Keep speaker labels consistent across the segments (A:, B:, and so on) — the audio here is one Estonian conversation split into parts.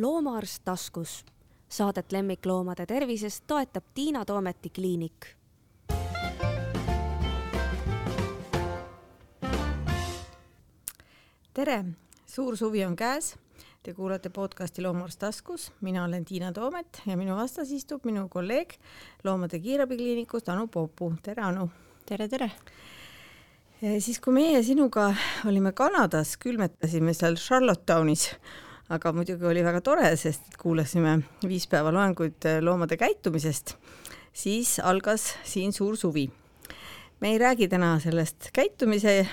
A: loomaarst taskus. Saadet lemmikloomade tervisest toetab Tiina Toometi kliinik.
B: tere, suur suvi on käes. Te kuulate podcasti Loomaarst taskus, mina olen Tiina Toomet ja minu vastas istub minu kolleeg Loomade Kiirabikliinikust Anu Poopuu. tere, Anu.
C: tere, tere
B: siis, kui meie sinuga olime Kanadas, külmetasime seal Charlottetown'is aga muidugi oli väga tore, sest kuulasime viis päeva loenguid äh, loomade käitumisest, siis algas siin suur suvi. me ei räägi täna sellest käitumise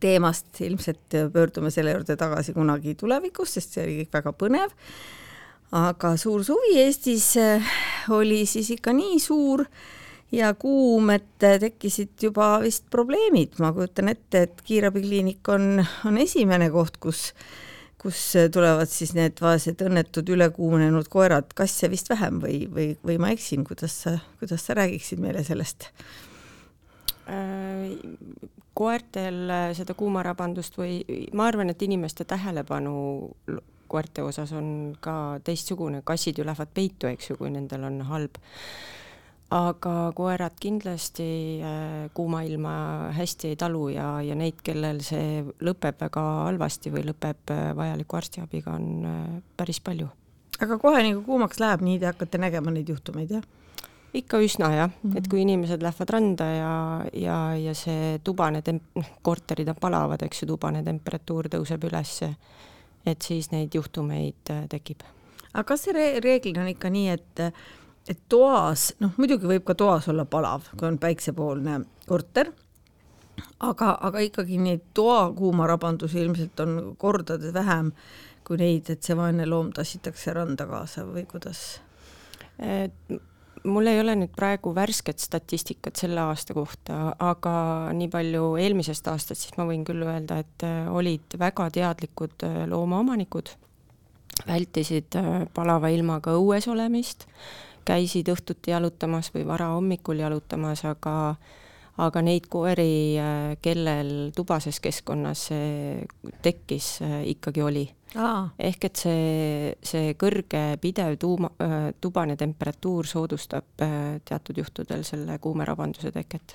B: teemast, ilmselt pöördume selle juurde tagasi kunagi tulevikus, sest see oli kõik väga põnev. aga suur suvi Eestis äh, oli siis ikka nii suur ja kuum, et tekkisid juba vist probleemid, ma kujutan ette, et kiirabikliinik on, on esimene koht, kus kus tulevad siis need vaesed õnnetud ülekuumenenud koerad, kasse vist vähem või, või, või ma eksin, kuidas sa, kuidas sa räägiksid meile sellest?
C: Äh, koertel seda kuumarabandust või ma arvan, et inimeste tähelepanu koerte osas on ka teistsugune, kassid ju lähevad peitu, eks ju, kui nendel on halb aga koerad kindlasti äh, kuuma ilma hästi ei talu ja, ja neid, kellel see lõpeb väga halvasti või lõpeb äh, vajaliku arstiabiga, on äh, päris palju.
B: aga kohe nii kui kuumaks läheb, nii te hakkate nägema neid juhtumeid, jah?
C: ikka üsna jah mm, -hmm. et kui inimesed lähevad randa ja, ja, ja see tubane temp-, noh, korterid on palavad, eks ju, tubane temperatuur tõuseb ülesse, et siis neid juhtumeid tekib.
B: aga kas see re reeglina on ikka nii, et et toas, noh muidugi võib ka toas olla palav, kui on päiksepoolne korter, aga, aga ikkagi neid toa kuumarabandusi ilmselt on kordades vähem kui neid, et see vaene loom tassitakse randa kaasa või kuidas?
C: mul ei ole nüüd praegu värsket statistikat selle aasta kohta, aga nii palju eelmisest aastast, siis ma võin küll öelda, et äh, olid väga teadlikud äh, loomaomanikud, vältisid äh, palava ilmaga õues olemist käisid õhtuti jalutamas või varahommikul jalutamas, aga aga neid koeri, äh, kellel tubases keskkonnas see tekkis, äh, ikkagi oli. ehk et see, see kõrge pidev tuuma, äh, tubane temperatuur soodustab teatud juhtudel selle kuumerabanduse teket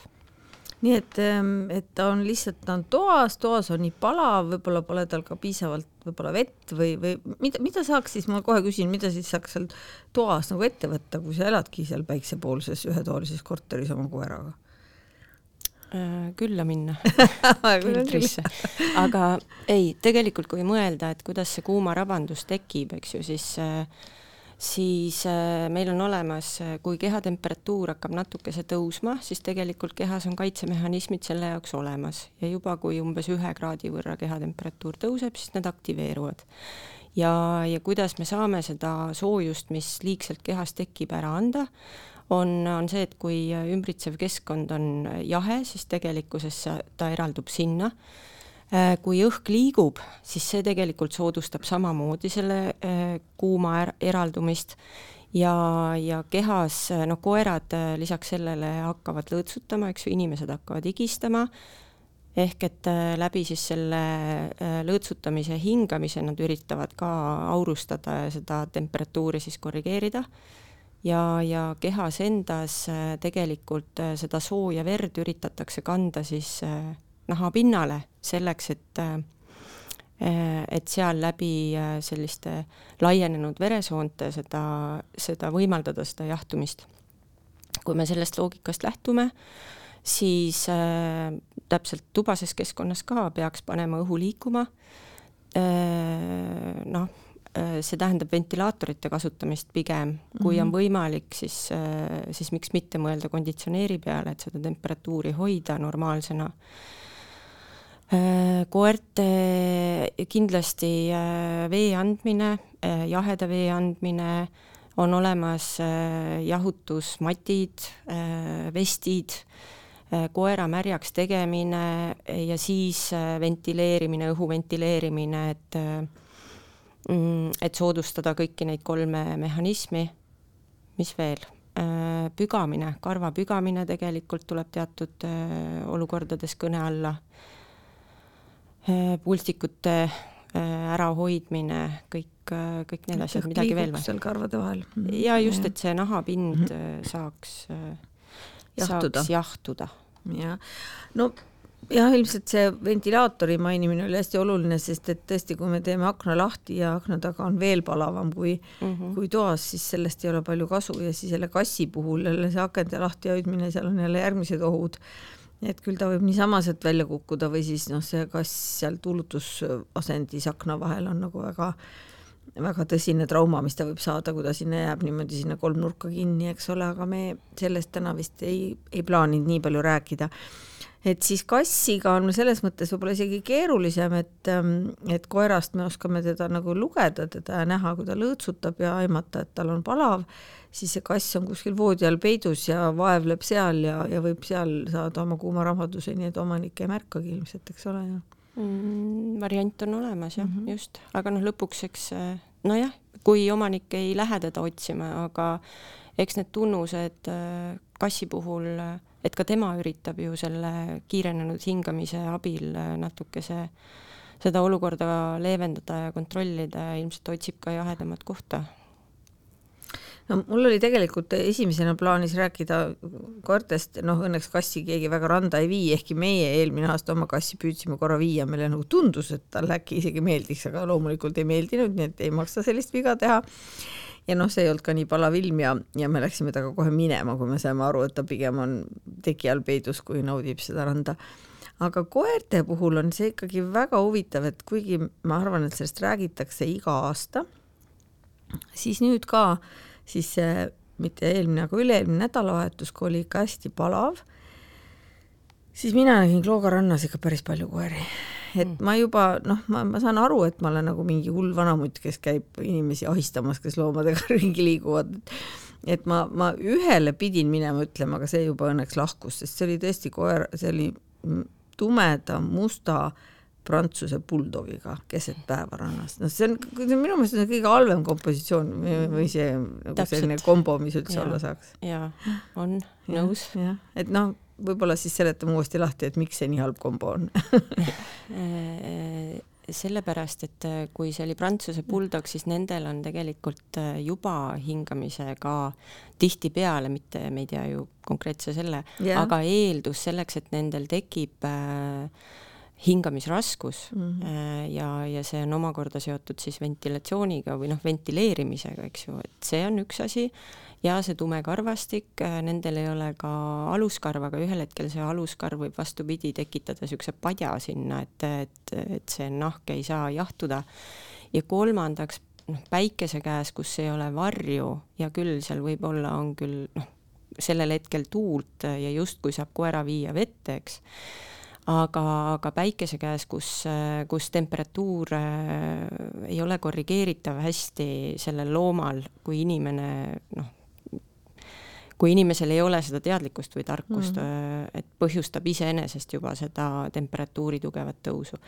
B: nii et, ähm, et ta on lihtsalt, ta on toas, toas on nii palav, võib-olla pole tal ka piisavalt võib-olla vett või, või mida, mida saaks siis, ma kohe küsin, mida siis saaks seal toas nagu ette võtta, kui sa eladki seal päiksepoolses ühetoalises korteris oma koeraga?
C: Äh, külla minna filtrisse. aga ei, tegelikult kui mõelda, et kuidas see kuumarabandus tekib, eks ju, siis äh, siis äh, meil on olemas, äh, kui kehatemperatuur hakkab natukese tõusma, siis tegelikult kehas on kaitsemehhanismid selle jaoks olemas ja juba kui umbes ühe kraadi võrra kehatemperatuur tõuseb, siis need aktiveeruvad. ja, ja kuidas me saame seda soojust, mis liigselt kehas tekib, ära anda, on, on see, et kui ümbritsev keskkond on jahe, siis tegelikkuses ta eraldub sinna kui õhk liigub, siis see tegelikult soodustab samamoodi selle äh, kuuma er eraldumist ja, ja kehas, äh, noh, koerad lisaks sellele hakkavad lõõtsutama, eks ju, inimesed hakkavad higistama, ehk et läbi siis selle lõõtsutamise hingamise nad üritavad ka aurustada ja seda temperatuuri siis korrigeerida. Ja, ja kehas endas tegelikult seda sooja verd üritatakse kanda siis nahapinnale selleks, et äh, et seal läbi äh, selliste laienenud veresoonte seda, seda võimaldada, seda jahtumist. kui me sellest loogikast lähtume, siis äh, täpselt tubases keskkonnas ka peaks panema õhu liikuma äh,, noh, äh, see tähendab ventilaatorite kasutamist pigem, kui mm -hmm. on mhm. võimalik, siis, siis miks mitte mõelda konditsioneeri peale, et seda temperatuuri hoida normaalsena Äh, koerte kindlasti äh, vee andmine, äh, jaheda vee andmine, on olemas jahutusmatid, vestid, koera märjaks tegemine ja siis ventileerimine, õhu ventileerimine, et mm, et soodustada kõiki neid kolme mehhanismi. mis veel? pügamine, karva pügamine tegelikult tuleb teatud olukordades kõne alla Äh, pulstikute äh, ärahoidmine, kõik, kõik need asjad, midagi veel
B: või? seal karvade vahel.
C: ja just, et see nahapind mm -hmm. saaks,
B: jahtuda.
C: saaks jahtuda.
B: jah, no jah, ilmselt see ventilaatori mainimine oli hästi oluline, sest et tõesti, kui me teeme akna lahti ja akna taga on veel palavam kui mm, -hmm. kui toas, siis sellest ei ole palju kasu ja siis jälle kassi puhul jälle see akende lahti hoidmine, seal on jälle järgmised ohud. Et küll ta võib niisama sealt välja kukkuda või siis noh, see kass seal tuulutusasendis akna vahel on nagu väga väga tõsine trauma, mis ta võib saada, kui ta sinna jääb niimoodi sinna kolmnurka kinni, eks ole, aga me sellest täna vist ei, ei plaaninud nii palju rääkida et siis kassiga on selles mõttes võib-olla isegi keerulisem, et, ähm, et koerast me oskame teda nagu lugeda, teda näha, kui ta lõõtsutab ja aimata, et tal on palav, siis see kass on kuskil voodi all peidus ja vaevleb seal ja, ja võib seal saada oma kuuma rahvaduse, nii et omanik ei märkagi ilmselt, eks ole, jah
C: mm,. variant on olemas jah mm, -hmm. just, aga noh, lõpuks eks äh, nojah, kui omanik ei lähe teda otsima, aga eks need tunnused äh, kassi puhul äh, et ka tema üritab ju selle kiirenenud hingamise abil natukese seda olukorda leevendada ja kontrollida ja ilmselt otsib ka jahedamat kohta.
B: No mul oli tegelikult esimesena plaanis rääkida koertest, noh õnneks kassi keegi väga randa ei vii, ehkki meie eelmine aasta oma kassi püüdsime korra viia, meile nagu tundus, et talle äkki isegi meeldiks, aga loomulikult ei meeldinud, nii et ei maksa sellist viga teha ja noh, see ei olnud ka nii palav ilm ja, ja me läksime temaga kohe minema, kui me saime aru, et ta pigem on teki all peidus, kui naudib seda randa. aga koerte puhul on see ikkagi väga huvitav, et kuigi ma arvan, et sellest räägitakse iga aasta, siis nüüd ka, siis mitte eelmine, aga üle-eelmine nädalavahetus, kui oli ikka hästi palav, siis mina nägin Klooga rannas ikka päris palju koeri et mm. ma juba noh, ma, ma saan aru, et ma olen nagu mingi hull vanamutt, kes käib inimesi ahistamas, kes loomadega ringi liiguvad. et ma, ma ühele pidin minema ütlema, aga see juba õnneks lahkus, sest see oli tõesti koer, see oli tumeda musta prantsuse bulldogiga keset päeva rannas, noh, see on, minu meelest on kõige halvem kompositsioon või see nagu selline kombo, mis üldse ja, olla saaks.
C: jaa, on nõus.
B: jah, et noh võib-olla siis seletame uuesti lahti, et miks see nii halb kombo on
C: sellepärast, et äh, kui see oli Prantsuse bulldog, siis nendel on tegelikult äh, juba hingamisega tihtipeale, mitte me ei tea ju konkreetse selle yeah., aga eeldus selleks, et nendel tekib äh, hingamisraskus mm -hmm. ja, ja see on omakorda seotud siis ventilatsiooniga või noh, ventileerimisega, eks ju, et see on üks asi ja see tume karvastik, äh, nendel ei ole ka aluskarva, aga ühel hetkel see aluskarv võib vastupidi tekitada niisuguse padja sinna, et, et, et see nahk ei saa jahtuda. ja kolmandaks, noh, päikese käes, kus ei ole varju, hea küll, seal võib-olla on küll noh, sellel hetkel tuult ja justkui saab koera viia vette, eks aga, aga päikese käes, kus, kus temperatuur äh, ei ole korrigeeritav hästi sellel loomal, kui inimene noh, kui inimesel ei ole seda teadlikkust või tarkust mm., et põhjustab iseenesest juba seda temperatuuri tugevat tõusu.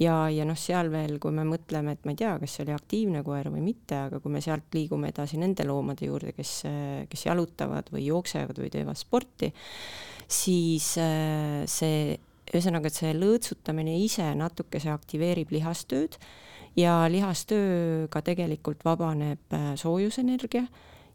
C: ja, ja noh, seal veel, kui me mõtleme, et ma ei tea, kas see oli aktiivne koer või mitte, aga kui me sealt liigume edasi nende loomade juurde, kes, kes jalutavad või jooksevad või teevad sporti, siis äh, see, ühesõnaga, et see lõõtsutamine ise natukese aktiveerib lihastööd ja lihastööga tegelikult vabaneb äh, soojusenergia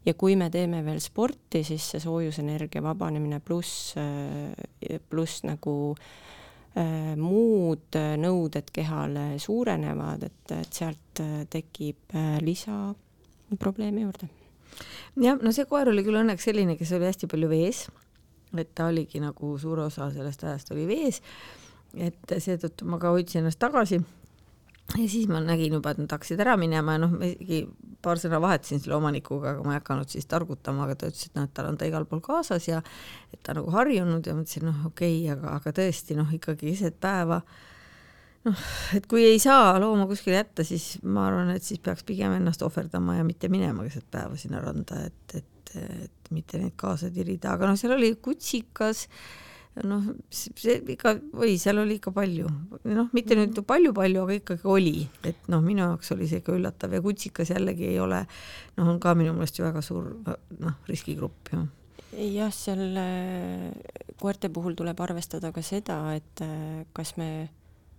C: ja kui me teeme veel sporti, siis see soojusenergia vabanemine pluss, äh, pluss nagu äh, muud nõuded kehale suurenevad, et, et sealt tekib lisaprobleeme juurde.
B: jah, no see koer oli küll õnneks selline, kes oli hästi palju vees, et ta oligi nagu suur osa sellest ajast oli vees, et seetõttu ma ka hoidsin ennast tagasi. Ja siis ma nägin juba, et nad hakkasid ära minema ja noh, ma isegi paar sõna vahetasin selle omanikuga, aga ma ei hakanud siis targutama, aga ta ütles, et noh, et tal on ta igal pool kaasas ja et ta nagu harjunud ja mõtlesin, noh, okei okay,, aga, aga tõesti noh, ikkagi keset päeva noh, et kui ei saa looma kuskile jätta, siis ma arvan, et siis peaks pigem ennast ohverdama ja mitte minema keset päeva sinna randa, et, et, et mitte neid kaasa tirida, aga noh, seal oli kutsikas noh, see ikka, oi, seal oli ikka palju, noh, mitte nüüd palju-palju, aga ikkagi oli, et noh, minu jaoks oli see ikka üllatav ja kutsikas jällegi ei ole, noh, on ka minu meelest ju väga suur noh, riskigrupp ju
C: jah, seal äh, koerte puhul tuleb arvestada ka seda, et äh, kas me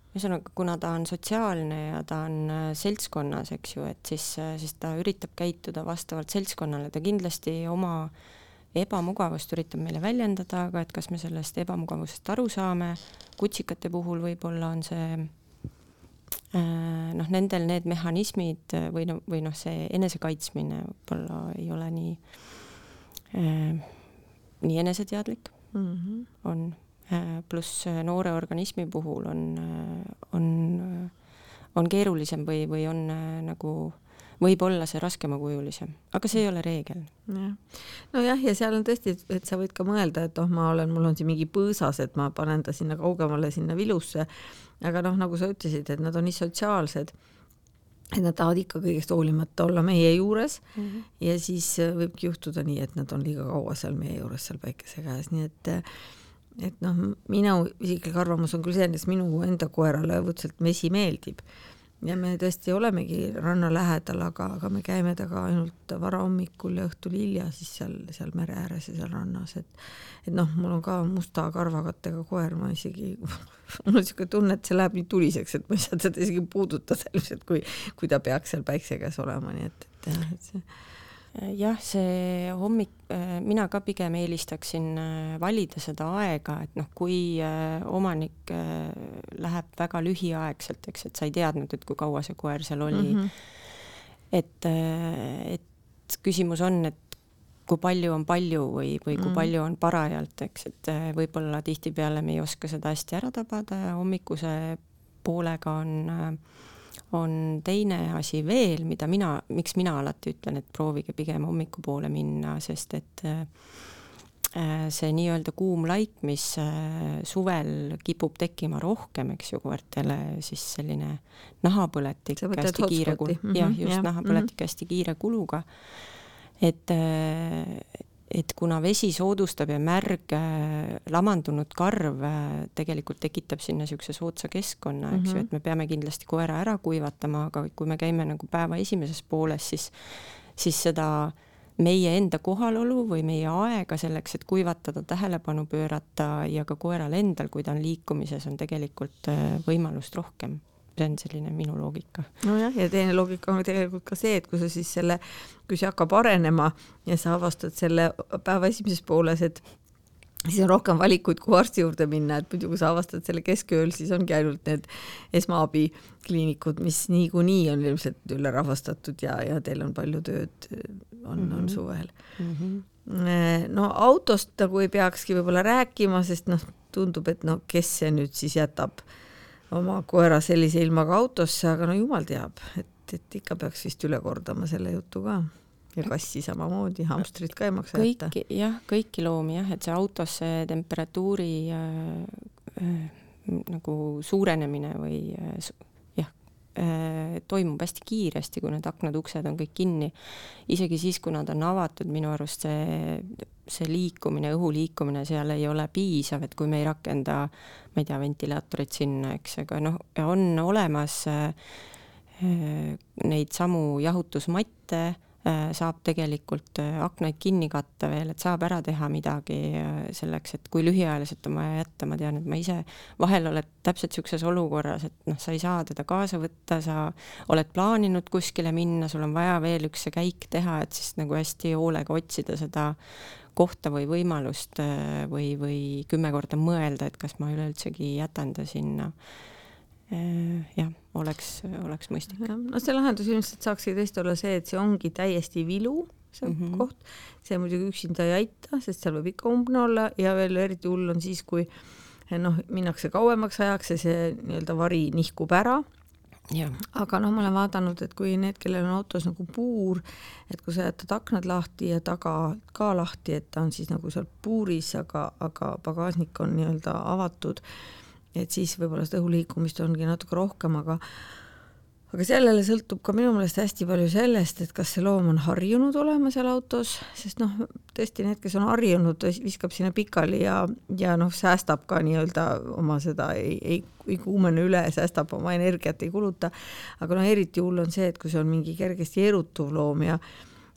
C: ühesõnaga, kuna ta on sotsiaalne ja ta on äh, seltskonnas, eks ju, et siis, äh, siis ta üritab käituda vastavalt seltskonnale, ta kindlasti oma ebamugavust üritab meile väljendada, aga et kas me sellest ebamugavusest aru saame, kutsikate puhul võib-olla on see noh, nendel need mehhanismid või noh, või noh, see enesekaitsmine võib-olla ei ole nii äh, nii eneseteadlik. Mm, -hmm. on. Äh, pluss äh, noore organismi puhul on, äh, on, on keerulisem või, või on nagu võib olla see raskemakujulisem, aga see ei ole reegel.
B: jah, nojah, ja seal on tõesti, et sa võid ka mõelda, et oh, ma olen, mul on siin mingi põõsas, et ma panen ta sinna kaugemale, sinna vilusse. aga noh, nagu sa ütlesid, et nad on nii sotsiaalsed, et nad tahavad ikka kõigest hoolimata olla meie juures mm -hmm. ja siis võibki juhtuda nii, et nad on liiga kaua seal meie juures seal päikese käes, nii et äh, et noh, minu isiklik arvamus on küll see, et minu enda koerale õudselt mesi meeldib. Ja me tõesti olemegi ranna lähedal, aga, aga me käime temaga ainult varahommikul ja õhtul hilja siis seal, seal mere ääres ja seal rannas, et et noh, mul on ka musta karvakattega koer, ma isegi, mul on niisugune tunne, et see läheb nii tuliseks, et ma ei saa teda isegi puudutada ilmselt, kui, kui ta peaks seal päikse käes olema, nii et, et jah, et see
C: jah, see hommik, äh, mina ka pigem eelistaksin äh, valida seda aega, et noh, kui äh, omanik läheb väga lühiaegselt, eks, et sa ei teadnud, et kui kaua see koer seal oli mm. -hmm. et, et küsimus on, et kui palju on palju või, või kui mm. palju on parajalt, eks, et võib-olla tihtipeale me ei oska seda hästi ära tabada ja hommikuse poolega on äh, on teine asi veel, mida mina, miks mina alati ütlen, et proovige pigem hommikupoole minna, sest et äh, see nii-öelda kuum laik, mis äh, suvel kipub tekkima rohkem, eks ju, koertele, siis selline nahapõletik hästi kiire kulu, mhm, jah, just ja, nahapõletik mm -hmm. hästi kiire kuluga. et, äh, et kuna vesi soodustab ja märg äh, lamandunud karv äh, tegelikult tekitab sinna niisuguse soodsa keskkonna, eks ju mm -hmm., et me peame kindlasti koera ära kuivatama, aga kui me käime nagu päeva esimeses pooles, siis, siis seda meie enda kohalolu või meie aega selleks, et kuivatada, tähelepanu pöörata ja ka koeral endal, kui ta on liikumises, on tegelikult äh, võimalust rohkem see on selline minu loogika.
B: nojah, ja teine loogika on tegelikult ka see, et kui sa siis selle, kui see hakkab arenema ja sa avastad selle päeva esimeses pooles, et siis on rohkem valikuid, kuhu arsti juurde minna, et muidu kui sa avastad selle keskööl, siis ongi ainult need esmaabikliinikud, mis niikuinii on ilmselt ülerahvastatud ja, ja teil on palju tööd, on mm, -hmm. on mhm. suvel mm. -hmm. no autost nagu ei peakski võib-olla rääkima, sest noh, tundub, et no kes see nüüd siis jätab äh, oma koera sellise ilmaga autosse, aga no jumal teab, et, et ikka peaks vist üle kordama selle jutu ka. ja kassi samamoodi, hamstrit ka ei maksa
C: jätta. jah, kõiki loomi jah, et see autos see temperatuuri äh, äh, nagu suurenemine või Äh, toimub hästi kiiresti, kui need aknad-uksed on kõik kinni. isegi siis, kui nad on avatud, minu arust see, see liikumine, õhu liikumine seal ei ole piisav, et kui me ei rakenda, ma ei tea, ventilaatorit sinna, eks, aga noh, on olemas äh, neid samu jahutusmatte Äh, saab tegelikult äh, aknaid kinni katta veel, et saab ära teha midagi äh, selleks, et kui lühiajaliselt on vaja jätta, ma tean, et ma ise vahel oled täpselt niisuguses olukorras, et noh, sa ei saa teda kaasa võtta, sa oled plaaninud kuskile minna, sul on vaja veel üks see käik teha, et siis nagu hästi hoolega otsida seda kohta või võimalust või, või kümme korda mõelda, et kas ma üleüldsegi jätan ta sinna. Äh, jah, oleks, oleks mõistlik.
B: no see lahendus ilmselt saakski tõesti olla see, et see ongi täiesti vilu, see mm -hmm. koht, see muidugi üksinda ei aita, sest seal võib ikka umbne olla ja veel eriti hull on siis, kui noh, minnakse kauemaks ajaks ja see nii-öelda vari nihkub ära. aga noh, ma olen vaadanud, et kui need, kellel on autos nagu puur, et kui sa jätad aknad lahti ja taga ka lahti, et ta on siis nagu seal puuris, aga, aga pagasnik on nii-öelda avatud et siis võib-olla seda õhuliikumist ongi natuke rohkem, aga aga sellele sõltub ka minu meelest hästi palju sellest, et kas see loom on harjunud olema seal autos, sest noh, tõesti need, kes on harjunud, viskab sinna pikali ja, ja noh, säästab ka nii-öelda oma seda, ei, ei, ei kuumene üle, säästab oma energiat, ei kuluta. aga noh, eriti hull on see, et kui see on mingi kergesti erutuv loom ja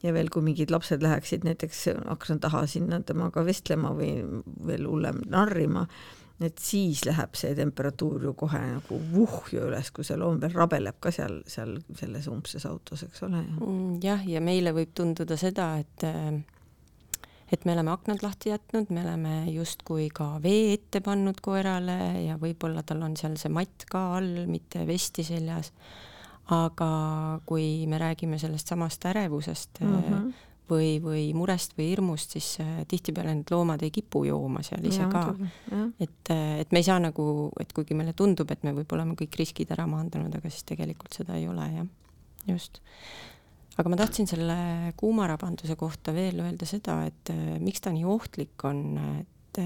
B: ja veel, kui mingid lapsed läheksid näiteks akna taha sinna temaga vestlema või veel hullem narrima et siis läheb see temperatuur ju kohe nagu vuhju üles, kui see loom veel rabeleb ka seal, seal selles umbses autos, eks ole.
C: Mm, jah, ja meile võib tunduda seda, et et me oleme aknad lahti jätnud, me oleme justkui ka vee ette pannud koerale ja võib-olla tal on seal see matt ka all, mitte vesti seljas. aga kui me räägime sellest samast ärevusest mm, -hmm või, või murest või hirmust, siis äh, tihtipeale need loomad ei kipu jooma seal ise ja, ka. et, äh, et me ei saa nagu, et kuigi meile tundub, et me võib-olla oleme kõik riskid ära maandanud, aga siis tegelikult seda ei ole, jah, just. aga ma tahtsin selle kuumarabanduse kohta veel öelda seda, et äh, miks ta nii ohtlik on, et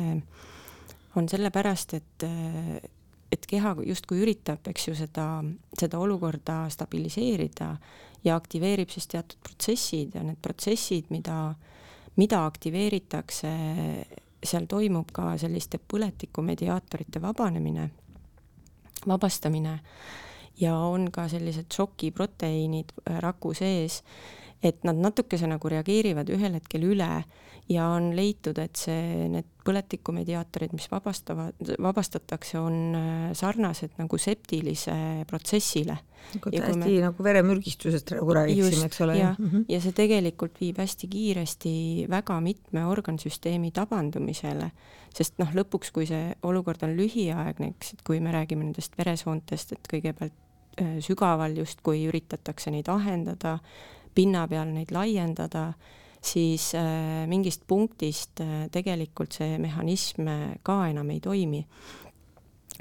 C: on sellepärast, et et keha justkui üritab, eks ju, seda, seda olukorda stabiliseerida ja aktiveerib siis teatud protsessid ja need protsessid, mida, mida aktiveeritakse, seal toimub ka selliste põletikumediaatorite vabanemine, vabastamine. Ja on ka sellised šokiproteiinid raku sees, et nad natukese nagu reageerivad ühel hetkel üle ja on leitud, et see, need põletikumediaatorid, mis vabastavad, vabastatakse, on äh, sarnased nagu septilise protsessile.
B: nagu täiesti me... nagu veremürgistusest nagu räägiksime, eks ole.
C: ja mm, -hmm. ja see tegelikult viib hästi kiiresti väga mitme organsüsteemi tabandumisele, sest noh, lõpuks, kui see olukord on lühiaegne, eks, et kui me räägime nendest veresoontest, et kõigepealt äh, sügaval justkui üritatakse neid ahendada, pinna peal neid laiendada siis äh, mingist punktist äh, tegelikult see mehhanism äh, ka enam ei toimi.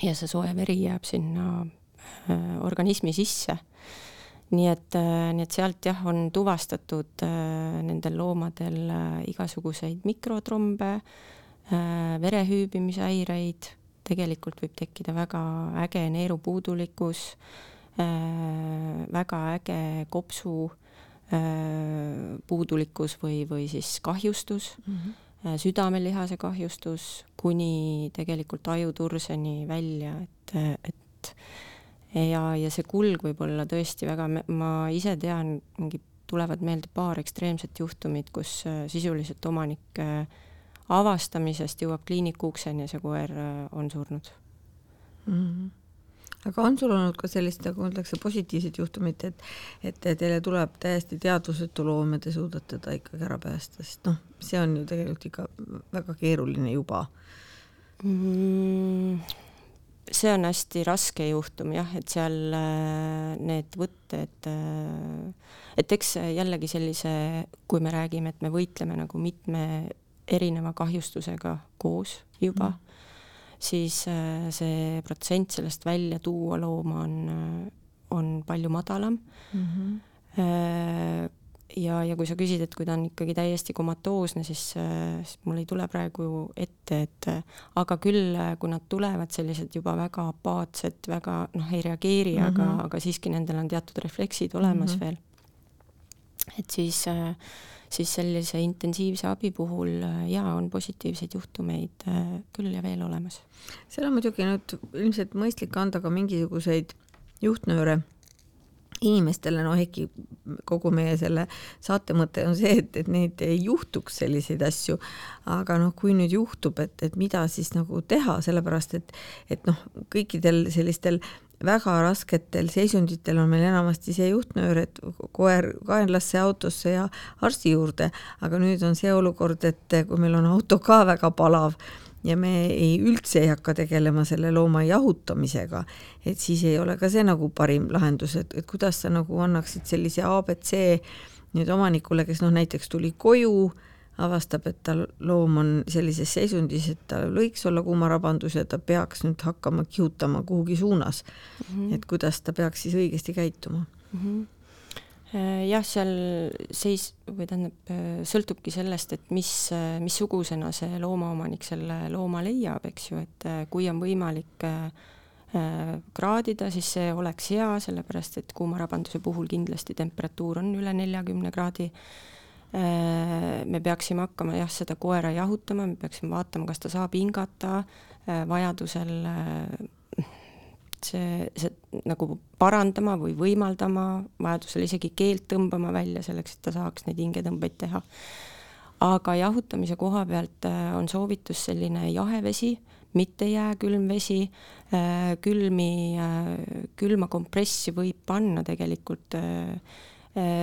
C: ja see soe veri jääb sinna organismi sisse. nii et, nii et sealt jah, on tuvastatud nendel loomadel igasuguseid mikrotrombe, verehüübimishäireid, tegelikult võib tekkida väga äge neerupuudulikkus, väga äge kopsu puudulikkus või, või siis kahjustus mm, -hmm. südamelihase kahjustus kuni tegelikult ajuturseni välja, et, et ja, ja see kulg võib olla tõesti väga, ma ise tean, mingi tulevad meelde paar ekstreemset juhtumit, kus äh, sisuliselt omanik avastamisest jõuab kliiniku ukseni ja see koer on surnud
B: mm. -hmm aga on sul olnud ka sellist, nagu öeldakse, positiivset juhtumit, et et teile tuleb täiesti teadvusetu loom ja te suudate ta ikkagi ära päästa, sest noh, see on ju tegelikult ikka väga keeruline juba
C: mm,. see on hästi raske juhtum jah, et seal äh, need võtted, äh, et eks jällegi sellise, kui me räägime, et me võitleme nagu mitme erineva kahjustusega koos juba mm siis äh, see protsent sellest välja tuua looma on, äh, on palju madalam mm. -hmm. ja, ja kui sa küsid, et kui ta on ikkagi täiesti komatoosne, siis, siis mul ei tule praegu ette, et aga küll, kui nad tulevad sellised juba väga apaatsed, väga noh, ei reageeri mm, -hmm. aga, aga siiski nendel on teatud refleksid olemas mm -hmm. veel. et siis äh, siis sellise intensiivse abi puhul äh, jaa, on positiivseid juhtumeid äh, küll ja veel olemas.
B: seal on muidugi nüüd ilmselt mõistlik anda ka mingisuguseid juhtnööre inimestele, no ehkki kogu meie selle saate mõte on see, et, et neid ei juhtuks selliseid asju, aga noh, kui nüüd juhtub, et, et mida siis nagu teha, sellepärast et, et noh, kõikidel sellistel väga rasketel seisunditel on meil enamasti see juhtnöör, et koer kaenlasse autosse ja arsti juurde, aga nüüd on see olukord, et kui meil on auto ka väga palav ja me ei üldse ei hakka tegelema selle looma jahutamisega, et siis ei ole ka see nagu parim lahendus, et, et kuidas sa nagu annaksid sellise abc nüüd omanikule, kes noh, näiteks tuli koju avastab, et tal loom on sellises seisundis, et tal võiks olla kuumarabandus ja ta peaks nüüd hakkama kihutama kuhugi suunas mm. -hmm. et kuidas ta peaks siis õigesti käituma mm? -hmm
C: jah, seal seis või tähendab, äh, sõltubki sellest, et mis, äh, missugusena see loomaomanik selle looma leiab, eks ju, et kui on võimalik kraadida, siis see oleks hea, sellepärast et kuumarabanduse puhul kindlasti temperatuur on üle neljakümne kraadi me peaksime hakkama jah, seda koera jahutama, me peaksime vaatama, kas ta saab hingata, äh, vajadusel äh, see, see nagu parandama või võimaldama, vajadusel isegi keelt tõmbama välja selleks, et ta saaks neid hingetõmbeid teha. aga jahutamise koha pealt on soovitus selline jahe vesi, mitte jääkülm vesi, külmi, külma kompressi võib panna tegelikult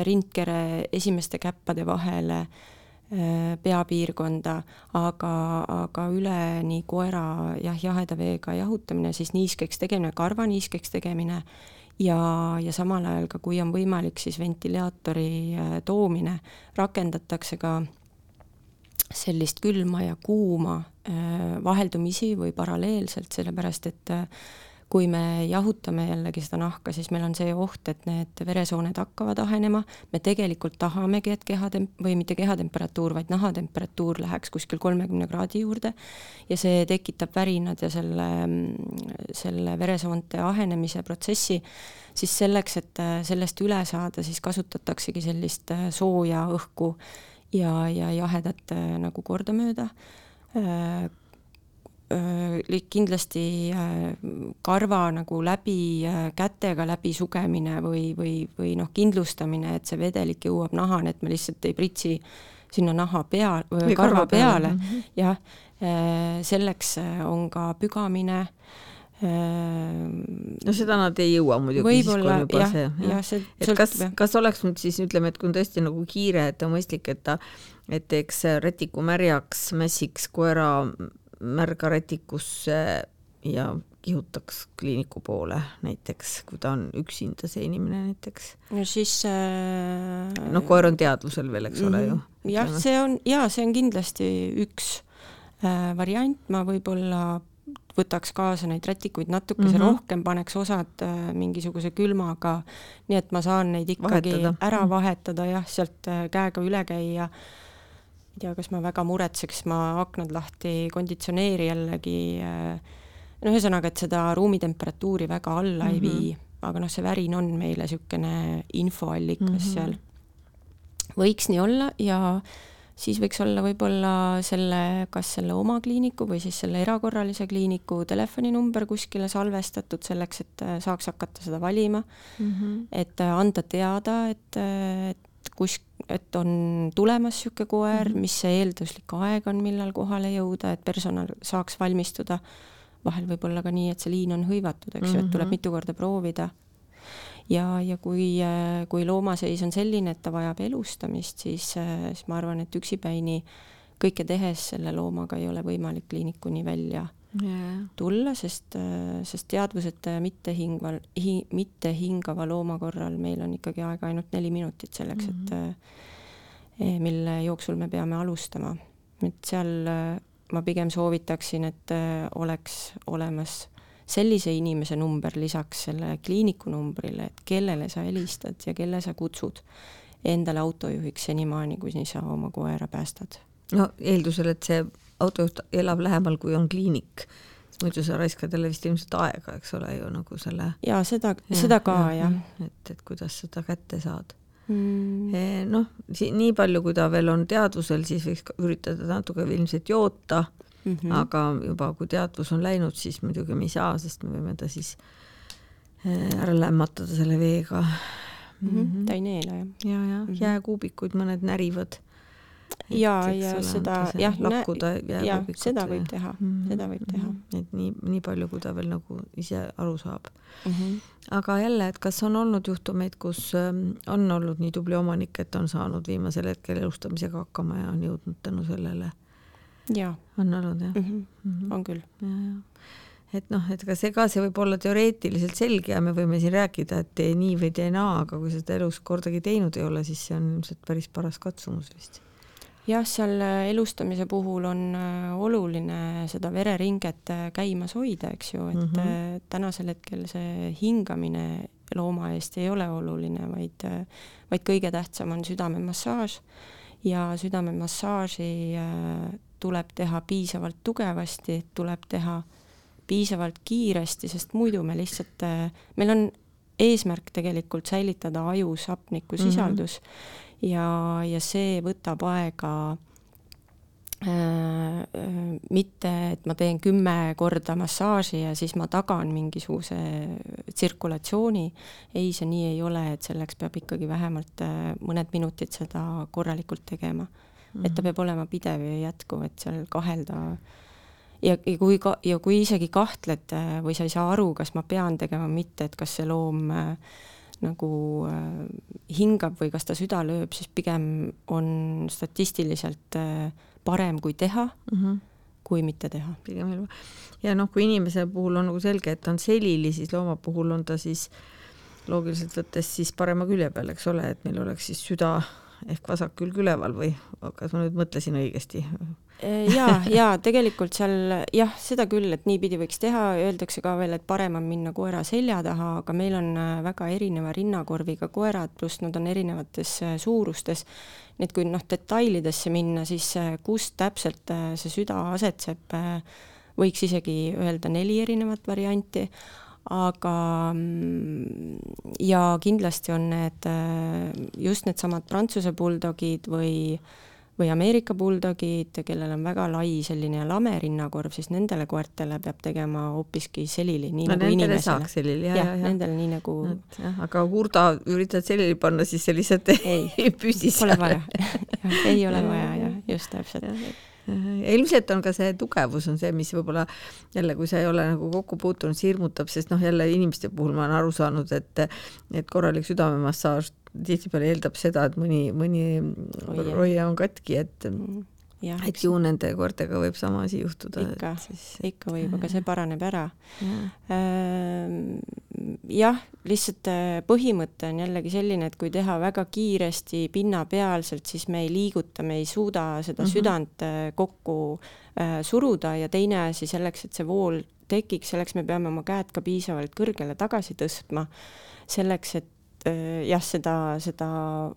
C: rindkere esimeste käppade vahele peapiirkonda, aga, aga üleni koera jah, jaheda veega jahutamine, siis niiskeks tegemine, karva niiskeks tegemine ja, ja samal ajal ka, kui on võimalik, siis ventilaatori toomine, rakendatakse ka sellist külma ja kuuma äh, vaheldumisi või paralleelselt, sellepärast et äh, kui me jahutame jällegi seda nahka, siis meil on see oht, et need veresooned hakkavad ahenema, me tegelikult tahamegi, et kehatem- või mitte kehatemperatuur, vaid nahatemperatuur läheks kuskil kolmekümne kraadi juurde ja see tekitab värinad ja selle, selle veresoonte ahenemise protsessi, siis selleks, et sellest üle saada, siis kasutataksegi sellist sooja õhku ja, ja jahedat nagu kordamööda kindlasti karva nagu läbi kätega läbi sugemine või, või, või noh, kindlustamine, et see vedelik jõuab nahani, et me lihtsalt ei pritsi sinna naha pea, karva, karva peale, peale., mhm. jah, selleks on ka pügamine
B: no seda nad ei jõua muidugi, siis kui on juba jah, jah, see et kas, kas oleks nüüd siis ütleme, et kui on tõesti nagu kiire, et on mõistlik, et ta, et teeks rätiku märjaks, mässiks koera märga rätikusse ja kihutaks kliiniku poole näiteks, kui ta on üksinda, see inimene näiteks.
C: no siis äh...
B: noh, koer on teadvusel veel, eks ole ju.
C: Mhm. jah, see on, jaa, see on kindlasti üks äh, variant, ma võib-olla võtaks kaasa neid rätikuid natukese mm -hmm. rohkem, paneks osad äh, mingisuguse külmaga, nii et ma saan neid ikkagi vahetada. ära vahetada jah, sealt äh, käega üle käia. Ei tea, kas ma väga muretseks, ma aknad lahti, konditsioneeri jällegi äh,. no ühesõnaga, et seda ruumitemperatuuri väga alla mm -hmm. ei mhm. vii, aga noh, see värin on meile niisugune infoallikas mm -hmm. seal. võiks nii olla ja siis võiks olla võib-olla selle, kas selle oma kliiniku või siis selle erakorralise kliiniku telefoninumber kuskile salvestatud selleks, et äh, saaks hakata seda valima mm. -hmm. et äh, anda teada, et, et kus, et on tulemas niisugune koer -hmm. mis see eelduslik aeg on, millal kohale jõuda, et personal saaks valmistuda. vahel võib olla ka nii, et see liin on hõivatud, eks ju mm -hmm., et tuleb mhm. mitu korda proovida ja, ja kui, kui loomaseis on selline, et ta vajab elustamist, siis, siis ma arvan, et üksipäini kõike tehes selle loomaga ei ole võimalik kliinikuni välja. Tulla, sest, sest teadvuseta ja mittehingval hi,, mittehingava looma korral meil on ikkagi aega ainult neli minutit selleks mm, -hmm. et eh, mille jooksul me peame alustama. et seal ma pigem soovitaksin, et oleks olemas sellise inimese number lisaks selle kliiniku numbrile, et kellele sa helistad ja kelle sa kutsud endale autojuhiks senimaani, kuni sa oma koera päästad.
B: no eeldusel, et see autojuht elab lähemal, kui on kliinik, muidu sa raiskad jälle vist ilmselt aega, eks ole ju nagu selle.
C: ja seda ja,, seda ka ja, jah.
B: et, et kuidas seda kätte saad mm.. Eh, noh, nii palju, kui ta veel on teadvusel, siis võiks üritada natuke ilmselt joota mm. -hmm. aga juba, kui teadvus on läinud, siis muidugi me ei saa, sest me võime ta siis äh, ära lämmatada selle veega
C: mm. -hmm. ta ei neela jah.
B: ja, ja -hmm. jääkuubikuid mõned närivad.
C: Ja, ja seda jah,
B: lakkuda
C: ja seda võib teha mm, -hmm. seda võib teha.
B: Mhm. et nii, nii palju, kui ta veel nagu ise aru saab mm. -hmm. aga jälle, et kas on olnud juhtumeid, kus ähm, on olnud nii tubli omanik, et on saanud viimasel hetkel elustamisega hakkama ja on jõudnud tänu sellele on olnud jah mm?
C: -hmm. Mm -hmm. on küll.
B: et noh, et ka see ka, see võib olla teoreetiliselt selge ja me võime siin rääkida, et tee nii või tee naa, aga kui seda elus kordagi teinud ei ole, siis see on ilmselt päris paras katsumus vist
C: jah, seal äh, elustamise puhul on äh, oluline seda vereringet äh, käimas hoida, eks ju, et mm -hmm. tänasel hetkel see hingamine looma eest ei ole oluline, vaid, vaid kõige tähtsam on südamemassaaž ja südamemassaaži tuleb teha piisavalt tugevasti, tuleb teha piisavalt kiiresti, sest muidu me lihtsalt, meil on eesmärk tegelikult säilitada ajus hapnikusisaldus mm -hmm. Ja, ja see võtab aega äh, mitte, et ma teen kümme korda massaaži ja siis ma tagan mingisuguse tsirkulatsiooni. ei, see nii ei ole, et selleks peab ikkagi vähemalt äh, mõned minutid seda korralikult tegema et ta mhm. peab olema pidev ja jätkuv, et seal kahelda ja, ja kui ka, ja kui isegi kahtled või sa ei saa aru, kas ma pean tegema, mitte, et kas see loom äh, nagu äh, hingab või kas ta süda lööb, siis pigem on statistiliselt äh, parem, kui teha mm, -hmm. kui mitte teha.
B: pigem ilma. ja noh, kui inimese puhul on nagu selge, et on selili, siis looma puhul on ta siis loogiliselt võttes siis parema külje peal, eks ole, et meil oleks siis süda ehk vasak külg üleval või kas ma nüüd mõtlesin õigesti?
C: ja, ja tegelikult seal jah, seda küll, et niipidi võiks teha, öeldakse ka veel, et parem on minna koera selja taha, aga meil on äh, väga erineva rinnakorviga koerad, pluss nad on erinevates äh, suurustes. nii et kui noh, detailidesse minna, siis äh, kus täpselt see süda asetseb, võiks isegi öelda neli erinevat varianti aga mm, ja kindlasti on need just needsamad Prantsuse buldogid või või Ameerika buldogid, kellel on väga lai selline lame rinnakorv, siis nendele koertele peab tegema hoopiski selili, nii no, nagu inimesele.
B: saaks selili, jah, jah,
C: jah. Nendele nii nagu
B: aga hurda üritad selili panna, siis see lihtsalt ei, ei püsi
C: seal. Pole vaja ei ole vaja, jah, just täpselt
B: ja ilmselt on ka see tugevus on see, mis võib-olla jälle, kui sa ei ole nagu kokku puutunud, see hirmutab, sest noh, jälle inimeste puhul ma olen aru saanud, et et korralik südamemassaaž tihtipeale eeldab seda, et mõni, mõni roia on katki, et mm et ju nende koertega võib sama asi juhtuda.
C: ikka, ikka võib, aga see paraneb ära. Ehm, jah, lihtsalt äh, põhimõte on jällegi selline, et kui teha väga kiiresti pinnapealselt, siis me ei liiguta, me ei suuda seda mm -hmm. südant äh, kokku äh, suruda ja teine asi selleks, et see vool tekiks, selleks me peame oma käed ka piisavalt kõrgele tagasi tõstma, selleks, et jah, seda, seda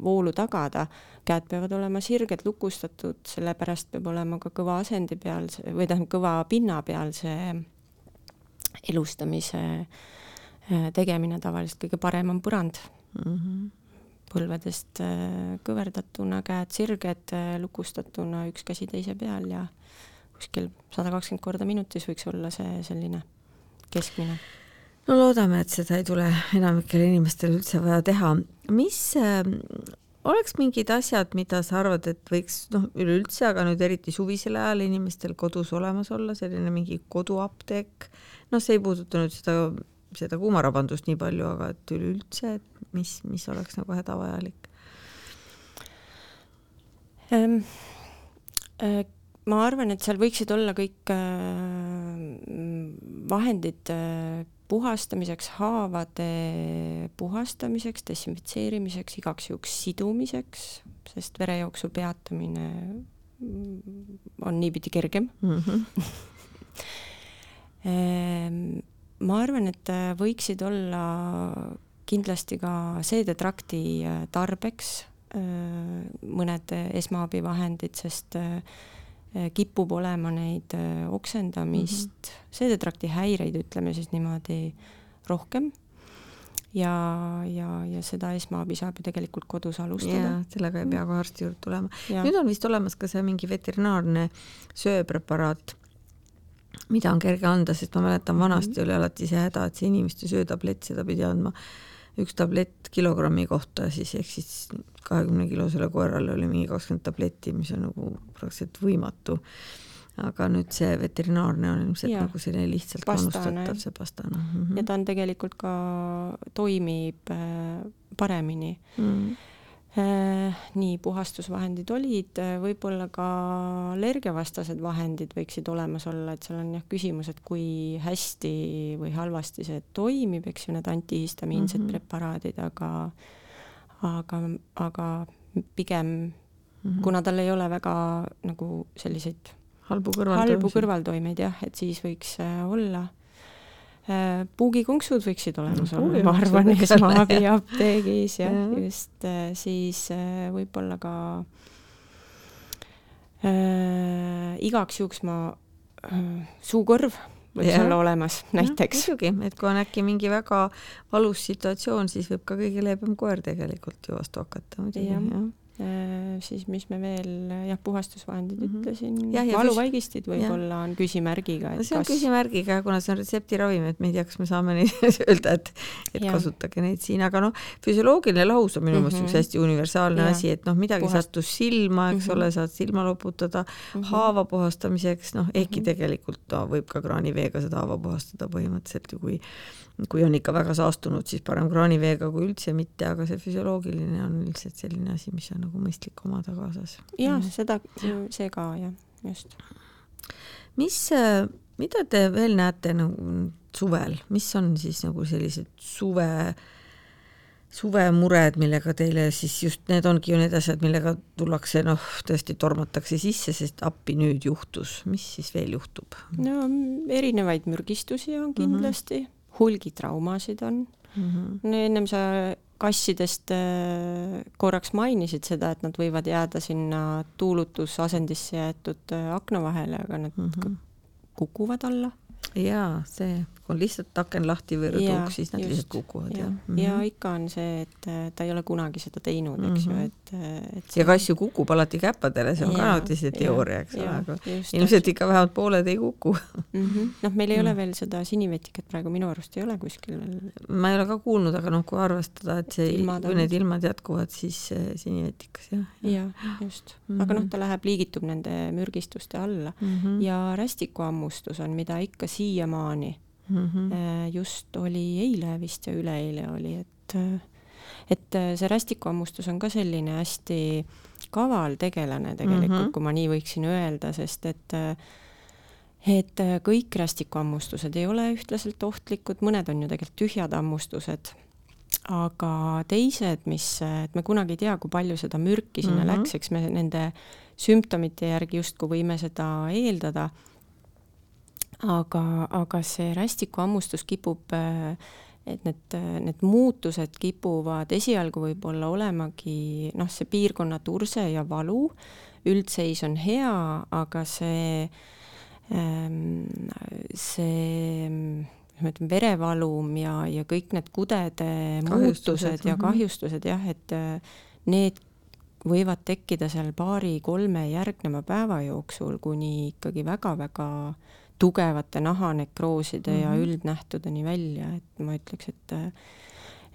C: voolu tagada. käed peavad olema sirged, lukustatud, sellepärast peab olema ka kõva asendi peal või tähendab, kõva pinna peal see elustamise äh, tegemine tavaliselt kõige parem on põrand mm. -hmm. põlvedest äh, kõverdatuna, käed sirged, lukustatuna, üks käsi teise peal ja kuskil sada kakskümmend korda minutis võiks olla see selline keskmine
B: no loodame, et seda ei tule enamikel inimestel üldse vaja teha. mis äh, oleks mingid asjad, mida sa arvad, et võiks noh, üleüldse, aga nüüd eriti suvisel ajal inimestel kodus olemas olla, selline mingi koduapteek, noh, see ei puuduta nüüd seda, seda kuumarabandust nii palju, aga et üleüldse, et mis, mis oleks nagu hädavajalik
C: ähm,? Äh, ma arvan, et seal võiksid olla kõik äh, vahendid äh, puhastamiseks, haavade puhastamiseks, desinfitseerimiseks, igaks juhuks sidumiseks, sest verejooksu peatamine on niipidi kergem mm. -hmm. ma arvan, et võiksid olla kindlasti ka seedetrakti tarbeks mõned esmaabivahendid, sest äh, Äh, kipub olema neid äh, oksendamist mm, -hmm. seedetrakti häireid, ütleme siis niimoodi, rohkem. ja, ja, ja seda esmaabi saab ju tegelikult kodus alustada.
B: sellega ei pea kohe arsti juurde tulema. nüüd on vist olemas ka see mingi veterinaarne sööpreparaat, mida on kerge anda, sest ma mäletan, vanasti mm -hmm. oli alati see häda, et see inimeste söötablett, seda pidi andma üks tablett kilogrammi kohta, siis ehk siis kahekümne kilosele koerale oli mingi kakskümmend tabletti, mis on nagu praktiliselt võimatu. aga nüüd see veterinaarne on ilmselt ja. nagu selline lihtsalt kannustatav, see pastane mm.
C: -hmm. ja ta on tegelikult ka, toimib äh, paremini mm. -hmm nii puhastusvahendid olid, äh, võib-olla ka allergiavastased vahendid võiksid olemas olla, et seal on jah küsimus, et kui hästi või halvasti see toimib, eks ju, need antihistamiinsed mm -hmm. preparaadid, aga aga, aga pigem mm, -hmm. kuna tal ei ole väga nagu selliseid
B: halbu kõrvaltoimeid,
C: halbu kõrvaltoimeid jah, et siis võiks äh, olla äh,. puugikonksud võiksid olemas no, olla, ma arvan, esmaabi apteegis jah ja., just äh, siis äh, võib-olla ka äh, igaks juhuks ma äh, suukorv võiks ja. olla olemas näiteks.
B: muidugi, et kui on äkki mingi väga valus situatsioon, siis võib ka kõige leebem koer tegelikult ju vastu hakata muidugi, jah
C: Äh, siis mis me veel, jah, puhastusvahendid mm -hmm. ütlesin,
B: Ja,
C: valuvaigistid võib-olla on küsimärgiga,
B: no see on
C: kas
B: küsimärgiga, kuna see on retseptiravim, et me ei tea, kas me saame neid öelda, et, et
C: Jah.
B: kasutage neid siin, aga noh, füsioloogiline lahus on minu meelest
C: Mhm.
B: üks hästi universaalne
C: Jah.
B: asi, et noh, midagi
C: Puhast-
B: sattus silma, eks
C: Mhm.
B: ole, saad silma loputada
C: Mhm.
B: haava puhastamiseks, noh, ehkki
C: Mhm.
B: tegelikult no, võib ka kraaniveega seda haava puhastada põhimõtteliselt ju kui kui on ikka väga saastunud, siis parem kraaniveega kui üldse mitte, aga see füsioloogiline on üldiselt selline asi, mis on nagu mõistlik omada kaasas. Mhm.
C: seda, see ka jah, just.
B: mis, mida te veel näete nagu suvel, mis on siis nagu sellised suve, suvemured, millega teile siis just need ongi ju need asjad, millega tullakse noh, tõesti tormatakse sisse, sest appi nüüd juhtus, mis siis veel juhtub
C: no m- erinevaid mürgistusi on kindlasti mm, -hmm. Hulgitraumasid on.
B: mm? -hmm.
C: no ennem sa kassidest äh, korraks mainisid seda, et nad võivad jääda sinna tuulutusasendisse jäetud äh, akna vahele, aga nad mm. -hmm. kukuvad alla.
B: Jaa, see, kui on lihtsalt aken lahti rõduk, siis nad
C: just.
B: lihtsalt kukuvad
C: ja, ja, ja ikka on see, et äh, ta ei ole kunagi seda teinud, eks
B: Mhm.
C: ju, et, äh, et
B: ja kass ju kukub alati käpadele, see on ka
C: Jaa,
B: alati see teooria, eks ole, aga ilmselt ikka vähemalt pooled ei kuku.
C: mm -hmm. noh, meil ei mm.
B: Mm.
C: ole veel seda sinivetikat praegu minu arust ei ole kuskil
B: ma ei ole ka kuulnud, aga noh, kui arvestada, et see, kui need ilmad jätkuvad, siis äh, sinivetikas jah.
C: jah, just mm, -hmm. aga noh, ta läheb, liigitub nende mürgistuste alla
B: mm -hmm.
C: ja rästikuhammustus on, mida ikka siiamaani
B: mm -hmm.
C: äh, just oli eile vist ja üleeile oli, et et äh, see rästikuhammustus on ka selline hästi kaval tegelane tegelikult mm. -hmm. kui ma nii võiksin öelda, sest et äh, et äh, kõik rästikuhammustused ei ole ühtlaselt ohtlikud, mõned on ju tegelikult tühjad hammustused, aga teised, mis, et me kunagi ei tea, kui palju seda mürki sinna mm. -hmm. läks, eks me nende sümptomite järgi justkui võime seda eeldada aga, aga see rästikuhammustus kipub, et need, need muutused kipuvad esialgu võib-olla olemagi noh, see piirkonna turse ja valu, üldseis on hea, aga see, see ma ütlen, verevalum ja, ja kõik need kudede muutused ja
B: mhm.
C: kahjustused jah, et need võivad tekkida seal paari-kolme järgneva päeva jooksul kuni ikkagi väga-väga tugevate nahanekrooside mm -hmm. ja
B: Mhm.
C: üldnähtudeni välja, et ma ütleks, et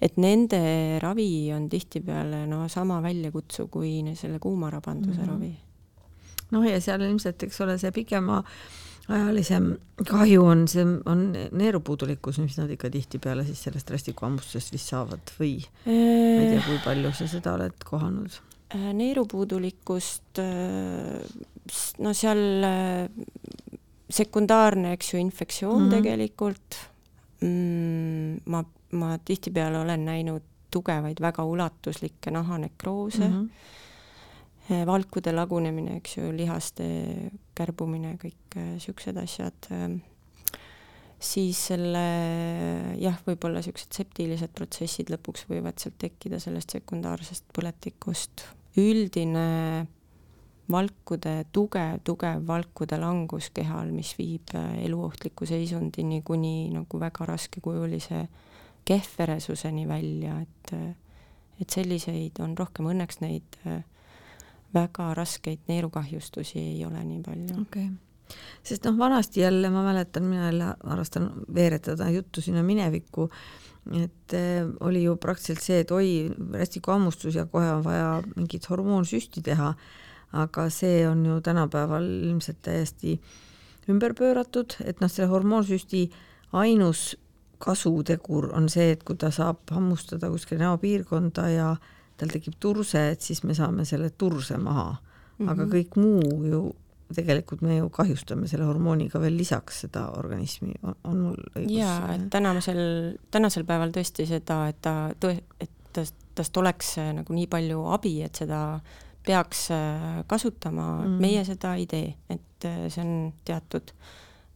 C: et nende ravi on tihtipeale no sama väljakutsuv kui selle kuumarabanduse mm -hmm. ravi.
B: noh, ja seal ilmselt, eks ole, see pikemaajalisem kahju on see, on neerupuudulikkus, mis nad ikka tihtipeale siis sellest rästikuhammustusest vist saavad või ma ei tea, kui palju sa seda oled kohanud?
C: neerupuudulikkust, no seal sekundaarne, eks ju, infektsioon mm -hmm. tegelikult mm,. ma, ma tihtipeale olen näinud tugevaid, väga ulatuslikke nahanekroose mm, -hmm. valkude lagunemine, eks ju, lihaste kärbumine, kõik siuksed asjad. siis selle jah, võib-olla siuksed septilised protsessid lõpuks võivad sealt tekkida sellest sekundaarsest põletikust. üldine valkude tugev, tugev valkude langus kehal, mis viib eluohtliku seisundini kuni nagu väga raskekujulise kehvveresuseni välja, et et selliseid on rohkem, õnneks neid väga raskeid neerukahjustusi ei ole nii palju.
B: okei okay. sest noh, vanasti jälle ma mäletan, mina jälle harrastan veeretada juttu sinna minevikku, et äh, oli ju praktiliselt see, et oi, rästikuhammustus ja kohe on vaja mingit hormoonsüsti teha aga see on ju tänapäeval ilmselt täiesti ümber pööratud, et noh, selle hormoonsüsti ainus kasutegur on see, et kui ta saab hammustada kuskil näopiirkonda ja tal tekib turse, et siis me saame selle turse maha mm. -hmm. aga kõik muu ju tegelikult me ju kahjustame selle hormooniga veel lisaks seda organismi, on mul õigus?
C: jaa, et tänasel, tänasel päeval tõesti seda, et ta et tast, tast oleks nagu nii palju abi, et seda peaks kasutama mm., meie seda ei tee, et see on teatud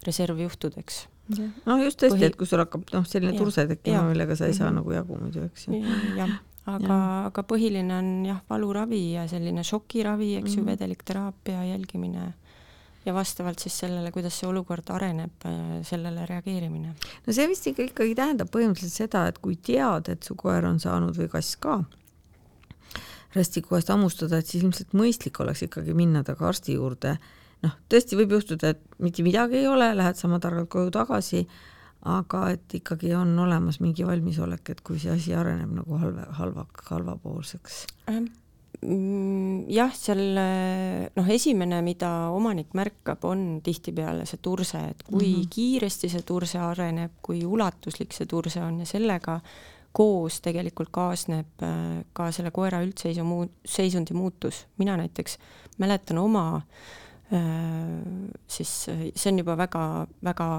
C: reservjuhtudeks.
B: no just tõesti Põhi..., et kui sul hakkab noh, selline ja, turse tekkima, millega sa ei saa mm -hmm. nagu jagu muidu, eks ju.
C: jah, aga, aga põhiline on jah, valuravi ja selline šokiravi, eks mm -hmm. ju, vedelikteraapia jälgimine ja vastavalt siis sellele, kuidas see olukord areneb, sellele reageerimine.
B: no see vist ikka ikkagi tähendab põhimõtteliselt seda, et kui tead, et su koer on saanud või kass ka rästiku käest hammustada, et siis ilmselt mõistlik oleks ikkagi minna temaga arsti juurde. noh, tõesti võib juhtuda, et mitte midagi ei ole, lähed sama targalt koju tagasi, aga et ikkagi on olemas mingi valmisolek, et kui see asi areneb nagu halva, halva, halvapoolseks
C: Mm, jah, seal noh, esimene, mida omanik märkab, on tihtipeale see turse, et kui mm -hmm. kiiresti see turse areneb, kui ulatuslik see turse on ja sellega koos tegelikult kaasneb äh, ka selle koera üldseisu muu-, seisundi muutus. mina näiteks mäletan oma äh, siis, see on juba väga, väga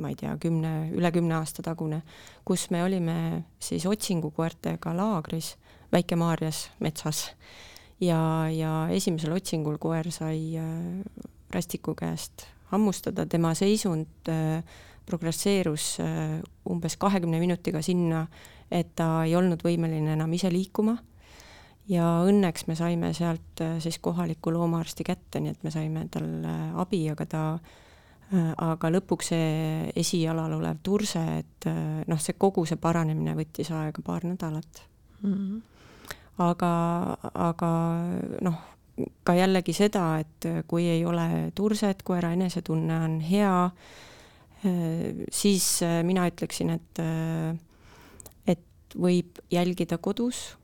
C: ma ei tea, kümne, üle kümne aasta tagune, kus me olime siis otsingukoertega laagris Väike-Maarjas metsas ja, ja esimesel otsingul koer sai äh, rästiku käest hammustada, tema seisund äh, progresseerus äh, umbes kahekümne minutiga sinna, et ta ei olnud võimeline enam ise liikuma ja õnneks me saime sealt siis kohaliku loomaarsti kätte, nii et me saime talle abi, aga ta aga lõpuks see esijalal olev turse, et noh, see kogu see paranemine võttis aega paar nädalat mm. -hmm aga, aga noh, ka jällegi seda, et kui ei ole turset, koera enesetunne on hea, siis mina ütleksin, et, et võib jälgida kodus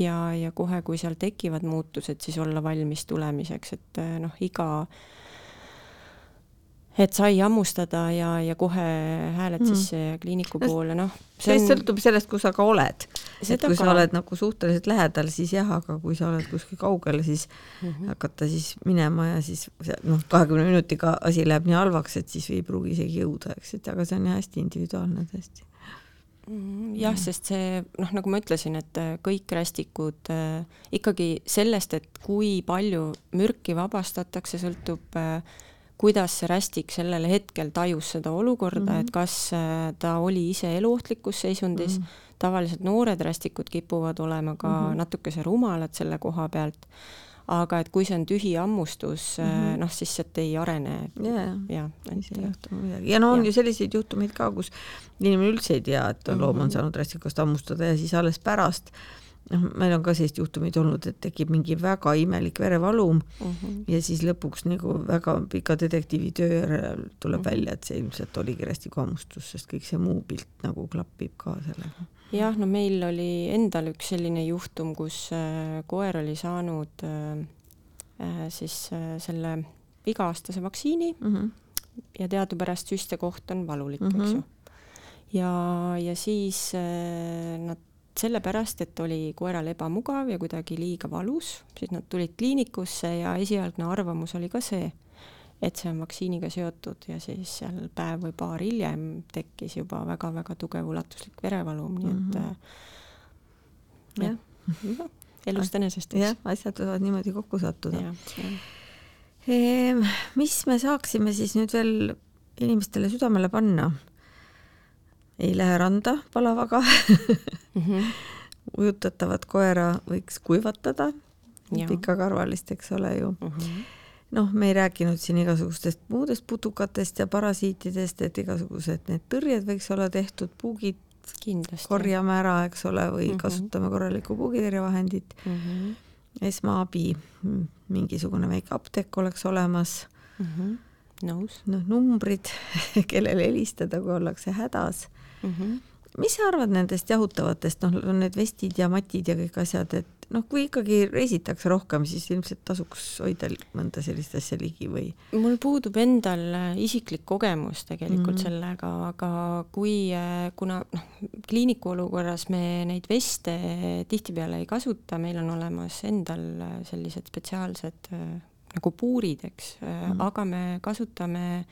C: ja, ja kohe, kui seal tekivad muutused, siis olla valmis tulemiseks, et noh, iga äh, et sai hammustada ja, ja kohe hääled mm. sisse ja kliiniku poole, noh.
B: see on... sõltub sellest, kus sa ka oled. et kui ka... sa oled nagu suhteliselt lähedal, siis jah, aga kui sa oled kuskil kaugel, siis mm -hmm. hakata siis minema ja siis noh, kahekümne minutiga asi läheb nii halvaks, et siis ei pruugi isegi jõuda, eks, et aga see on jah hästi individuaalne tõesti
C: mm, jah, sest see noh, nagu ma ütlesin, et äh, kõik rästikud äh, ikkagi sellest, et kui palju mürki vabastatakse, sõltub äh, kuidas see rästik sellel hetkel tajus seda olukorda mm, -hmm. et kas äh, ta oli ise eluohtlikus seisundis mm, -hmm. tavaliselt noored rästikud kipuvad olema ka mm -hmm. natukese rumalad selle koha pealt, aga et kui see on tühi hammustus mm, -hmm. noh, siis sealt ei arene
B: yeah.. juhtu midagi. ja no on ja. ju selliseid juhtumeid ka, kus inimene üldse ei tea, et loom on mhm. saanud rästikust hammustada ja siis alles pärast äh, noh, meil on ka selliseid juhtumeid olnud, et tekib mingi väga imelik verevalum uh mhm. -huh. ja siis lõpuks nagu väga pika detektiivitöö järel tuleb uh mhm. -huh. välja, et see ilmselt oligi rästikuhammustus, sest kõik see muu pilt nagu klapib ka sellega.
C: jah, no meil oli endal üks selline juhtum, kus äh, koer oli saanud äh, äh siis selle iga-aastase vaktsiini uh mhm. -huh. ja teadupärast süste koht on valulik uh, -huh. eks ju. ja, ja siis nad sellepärast, et oli koeral ebamugav ja kuidagi liiga valus, siis nad tulid kliinikusse ja esialgne arvamus oli ka see, et see on vaktsiiniga seotud ja siis seal päev või paar hiljem tekkis juba väga-väga tugev ulatuslik verevalum, nii et mm -hmm. jah ja,, elust enesest.
B: jah, asjad võivad niimoodi kokku sattuda. Ehm, mis me saaksime siis nüüd veel inimestele südamele panna? Ei lähe randa palavaga mm. -hmm. ujutatavat koera võiks kuivatada, pikakarvalist, eks ole ju mm. -hmm. noh, me ei rääkinud siin igasugustest muudest putukatest ja parasiitidest, et igasugused need tõrjed võiks olla tehtud, puugid
C: Kindlasti.
B: korjame ära, eks ole, või mm -hmm. kasutame korralikku puugitõrjevahendit mm. -hmm. esmaabi, mingisugune väike apteek oleks olemas mm.
C: -hmm nõus.
B: noh, numbrid, kellele helistada, kui ollakse hädas mm. -hmm. mis sa arvad nendest jahutavatest, noh, on need vestid ja matid ja kõik asjad, et noh, kui ikkagi reisitakse rohkem, siis ilmselt tasuks hoida mõnda sellist asja ligi või?
C: mul puudub endal äh, isiklik kogemus tegelikult mm -hmm. sellega, aga kui, äh, kuna noh, kliiniku olukorras me neid veste tihtipeale ei kasuta, meil on olemas endal äh, sellised spetsiaalsed nagu puurid, eks mm, -hmm. aga me kasutame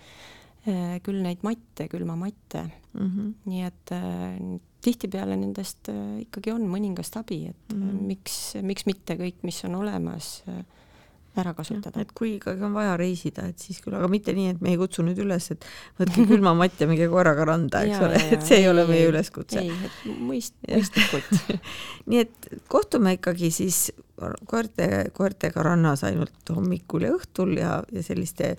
C: küll neid matte, külmamatte mm. -hmm. nii et äh, tihtipeale nendest äh, ikkagi on mõningast abi, et mm -hmm. miks, miks mitte kõik, mis on olemas, ära kasutada.
B: et kui ikkagi on vaja reisida, et siis küll, aga mitte nii, et me ei kutsu nüüd üles, et võtke külmamatt ja minge korraga randa, eks ole, et see ei, ei ole meie üleskutse.
C: ei, et mõist-, mõistlikult
B: nii et kohtume ikkagi siis koerte, koertega rannas ainult hommikul ja õhtul ja, ja selliste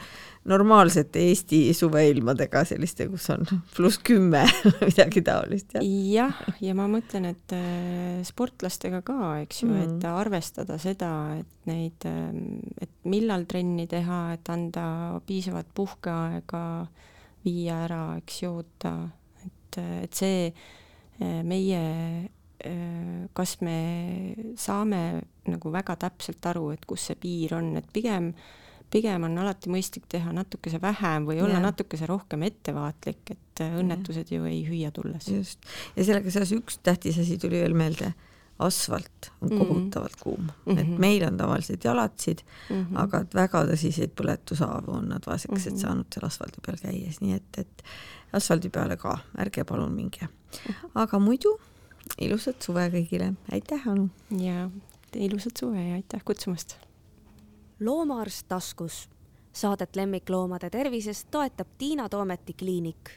B: normaalsete Eesti suveilmadega, selliste, kus on pluss kümme midagi taolist.
C: jah, jah, ja ma mõtlen, et äh, sportlastega ka, eks ju mm., et arvestada seda, et neid, ähm, et millal trenni teha, et anda piisavat puhkeaega, viia ära, eks ju, et, et see äh, meie äh, kas me saame nagu väga täpselt aru, et kus see piir on, et pigem äh, pigem on alati mõistlik teha natukese vähem või olla ja. natukese rohkem ettevaatlik, et äh, õnnetused ju ei hüüa tulles.
B: just, ja sellega seoses üks tähtis asi tuli veel meelde, asfalt on mhm. kohutavalt kuum mm, -hmm. et mhm. meil on tavaliselt jalatsid mm, -hmm. aga et väga tõsiseid põletushaavu on nad vaesekesed mm -hmm. saanud seal asfaldi peal käies, nii et, et asfaldi peale ka, ärge palun minge. Mhm. aga muidu ilusat suve kõigile, aitäh Anu!
C: ja ilusat suve ja aitäh kutsumast!
A: loomaarst taskus. Saadet lemmikloomade tervisest toetab Tiina Toometi kliinik